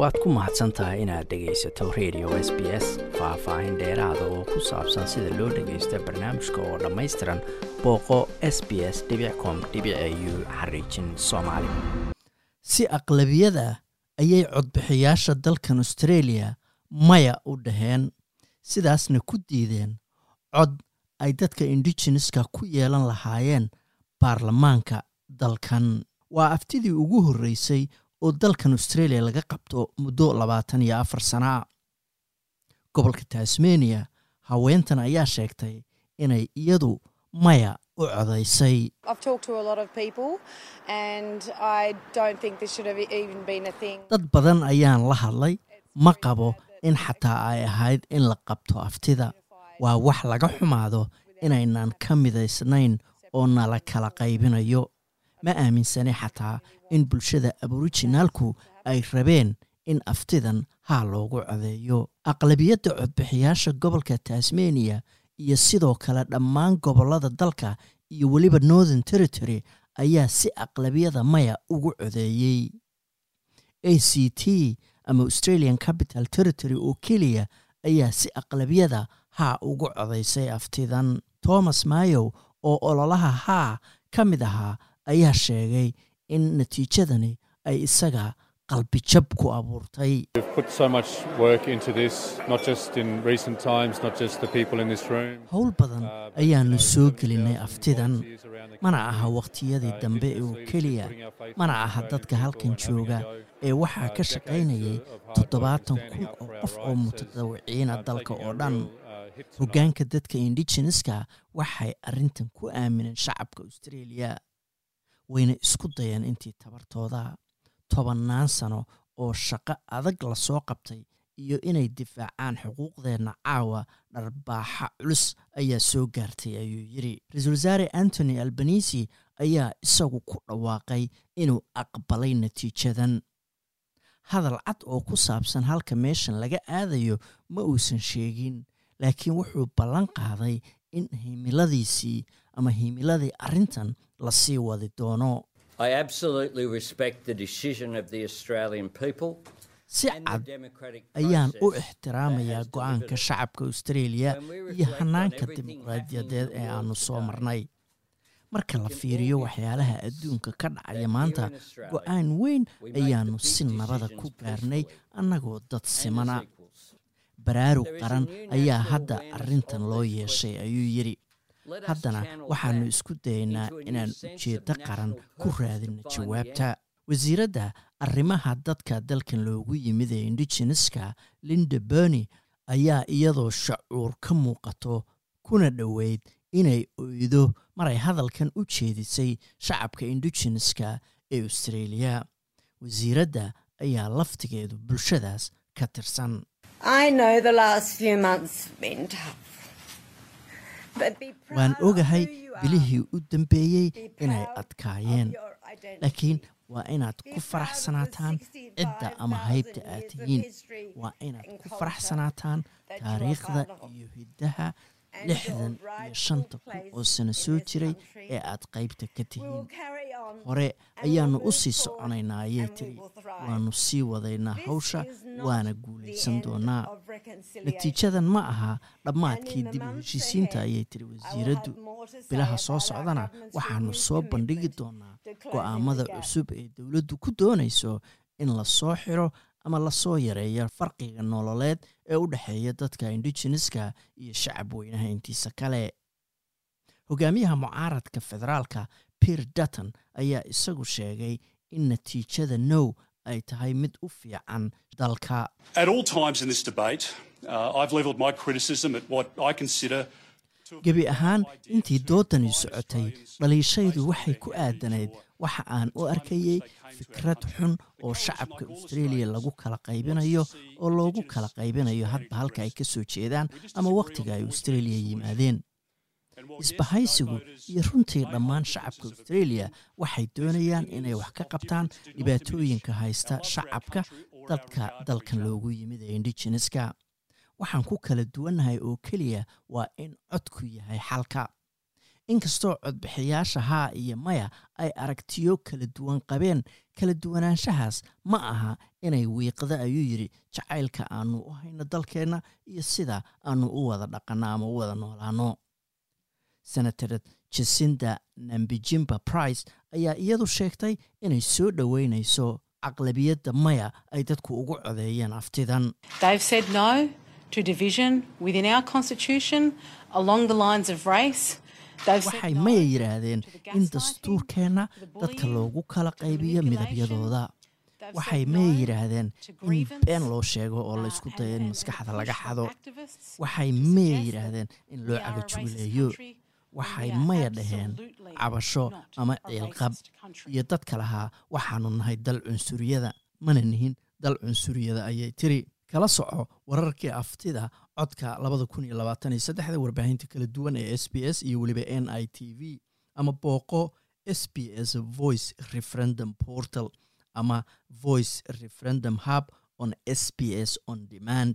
waad ku mahadsan tahay inaad dhegaysato radio s b s faah-faahin dheeraada oo ku saabsan sida loo dhagaysto barnaamijka oo dhammaystiran booqo s b s com u xariijin soomaali. Si aqlabiyada ayay codbixiyaasha dalkan australia maya u dhaheen. Sidaasna ku diideen cod ay dadka indigeneska ku yeelan lahaayeen baarlamaanka dalkan. Waa aftidii ugu horreysay oo dalkan australia laga qabto muddo labaatan iyo afar sanaa gobolka tasmania haweentan ayaa sheegtay inay iyadu maya u codaysay. Dad badan ayaan la hadlay ma qabo in xataa ay ahayd in la qabto aftida. Waa wax laga xumaado inaynan ka midaysnayn oo nala kala qaybinayo ma aaminsane xataa in bulshada aborijinaalku ay rabeen in aftidan haa loogu codeeyo. Aqlabiyadda codbixiyaasha gobolka tasmania iyo sidoo kale dhammaan gobollada dalka iyo weliba northern territory ayaa si aqlabiyada maya ugu codeeyey. A c t ama australian capital territory oo keliya ayaa si aqlabiyada haa ugu codaysay aftidan. Thomas mayow oo ololaha haa ka mid ahaa ayaa sheegay in natiijadani ay isaga qalbijab ku abuurtay. Howl badan ayaanu soo gelinay aftidan. mana aha wakhtiyadii dambe oo keliya mana aha dadka halkan jooga ee waxaa ka shaqaynayay toddobaatan kun oo qof oo mutadawiciina dalka oo dhan. hoggaanka dadka indigeneska waxay arrintan ku aamineen shacabka australia wayna isku dayeen intii tabartooda tobannaan sano oo shaqo adag la soo qabtay iyo inay difaacaan xuquuqdeenna caawa dharbaaxa culus ayaa soo gaartay ayuu yidhi. Ra'iisul wasaare antony albanisi ayaa isagu ku dhawaaqay inuu aqbalay natiijadan. Hadal cad oo ku saabsan halka meeshan laga aadayo ma uusan sheegin laakiin wuxuu ballan qaaday in himiladiisii ama himiladii arrintan la sii wadi doono si cad ayaan u ixtiraamayaa go'aanka shacabka australia iyo hanaanka dimuqraadiyadeed ee aanu soo marnay. Marka la fiiriyo waxyaalaha adduunka ka dhacaya maanta go'aan weyn ayaanu si nabada ku gaarnay annagoo dad simana baraarug qaran ayaa hadda arrintan loo yeeshay ayuu yidhi haddana waxaannu isku dayaynaa inaan ujeeddo qaran ku raadino jawaabta. wasiiradda arrimaha dadka dalkan loogu yimid ee indigeneska linda berny ayaa iyadoo shacuur ka muuqato kuna dhoweyd inay oydo maray hadalkan u jeedisay shacabka indigeneska ee australia. Wasiiradda ayaa laftigeedu bulshadaas ka tirsan waan ogahay bilihii u dambeeyey inay adkaayeen. Laakiin waa inaad ku faraxsanaataan cidda ama haybta aad tihiin. Waa inaad ku faraxsanaataan taariikhda iyo hiddaha lixdan iyo shanta kun oo sano soo jiray ee aad qaybta ka tihiin. Hore ayaannu u sii soconaynaa ayay tiri waannu sii wadaynaa hawsha waana guulaysan doonaa natiijadan ma aha dhammaadkii dib u heshiisiinta ayay tiri wasiiraddu bilaha soo socdana. waxaannu soo bandhigi doonaa go'aamada cusub ee dowladdu ku doonayso in la soo xiro ama la soo yareeyo farqiga nololeed ee u dhexeeya dadka indigeneska iyo shacab weynaha intiisa kale. Hogaamiyaha mucaaradka federaalka pier dutton ayaa isagu sheegay in natiijada now ay tahay mid u fiican dalka. Gebi ahaan intii doodani socotay dhaliishaydu waxay ku aadanayd waxa aan u arkayey fikrad xun oo shacabka australia lagu kala qaybinayo oo loogu kala qaybinayo hadba halka ay ka soo jeedaan ama wakhtiga ay australia yimaadeen isbahaysigu iyo runtii dhammaan shacabka australia waxay doonayaan inay wax ka qabtaan dhibaatooyinka haysta shacabka dadka dalkan loogu yimid ee indigeneska waxaan ku kala duwannahay oo keliya waa in codku yahay xalka. Inkastoo codbixiyaasha haa iyo maya ay aragtiyo kala duwan qabeen kala duwanaanshahaas ma aha inay wiiqda ayuu yidhi jacaylka aanu u hayno dalkeenna iyo sida aanu u wada dhaqanno ama u wada noolaano senator jasinda nambijimba price ayaa iyadu sheegtay inay soo dhoweynayso caqlabiyadda maya ay dadku ugu codeeyeen aftidan. Waxay maya yidhaahdeen in dastuurkeenna dadka loogu kala qaybiyo midabyadooda waxay maya yidhaahdeen in been loo sheego oo laysku dayo in maskaxda laga xado. waxay maya yidhaahdeen in loo cagajuuleeyo waxay maya dhaheen cabasho ama ciilqab iyo dadka lahaa waxaanu nahay dal cunsuriyada mana nihin dal cunsuriyada ayay tiri. Kala soco wararkii aftida codka labada kun iyo labaatan iyo saddexda warbaahinta kala duwan ee s b s iyo weliba n i t v ama booqo s b s voice referendum portal ama voice referendum hub on s b s on demand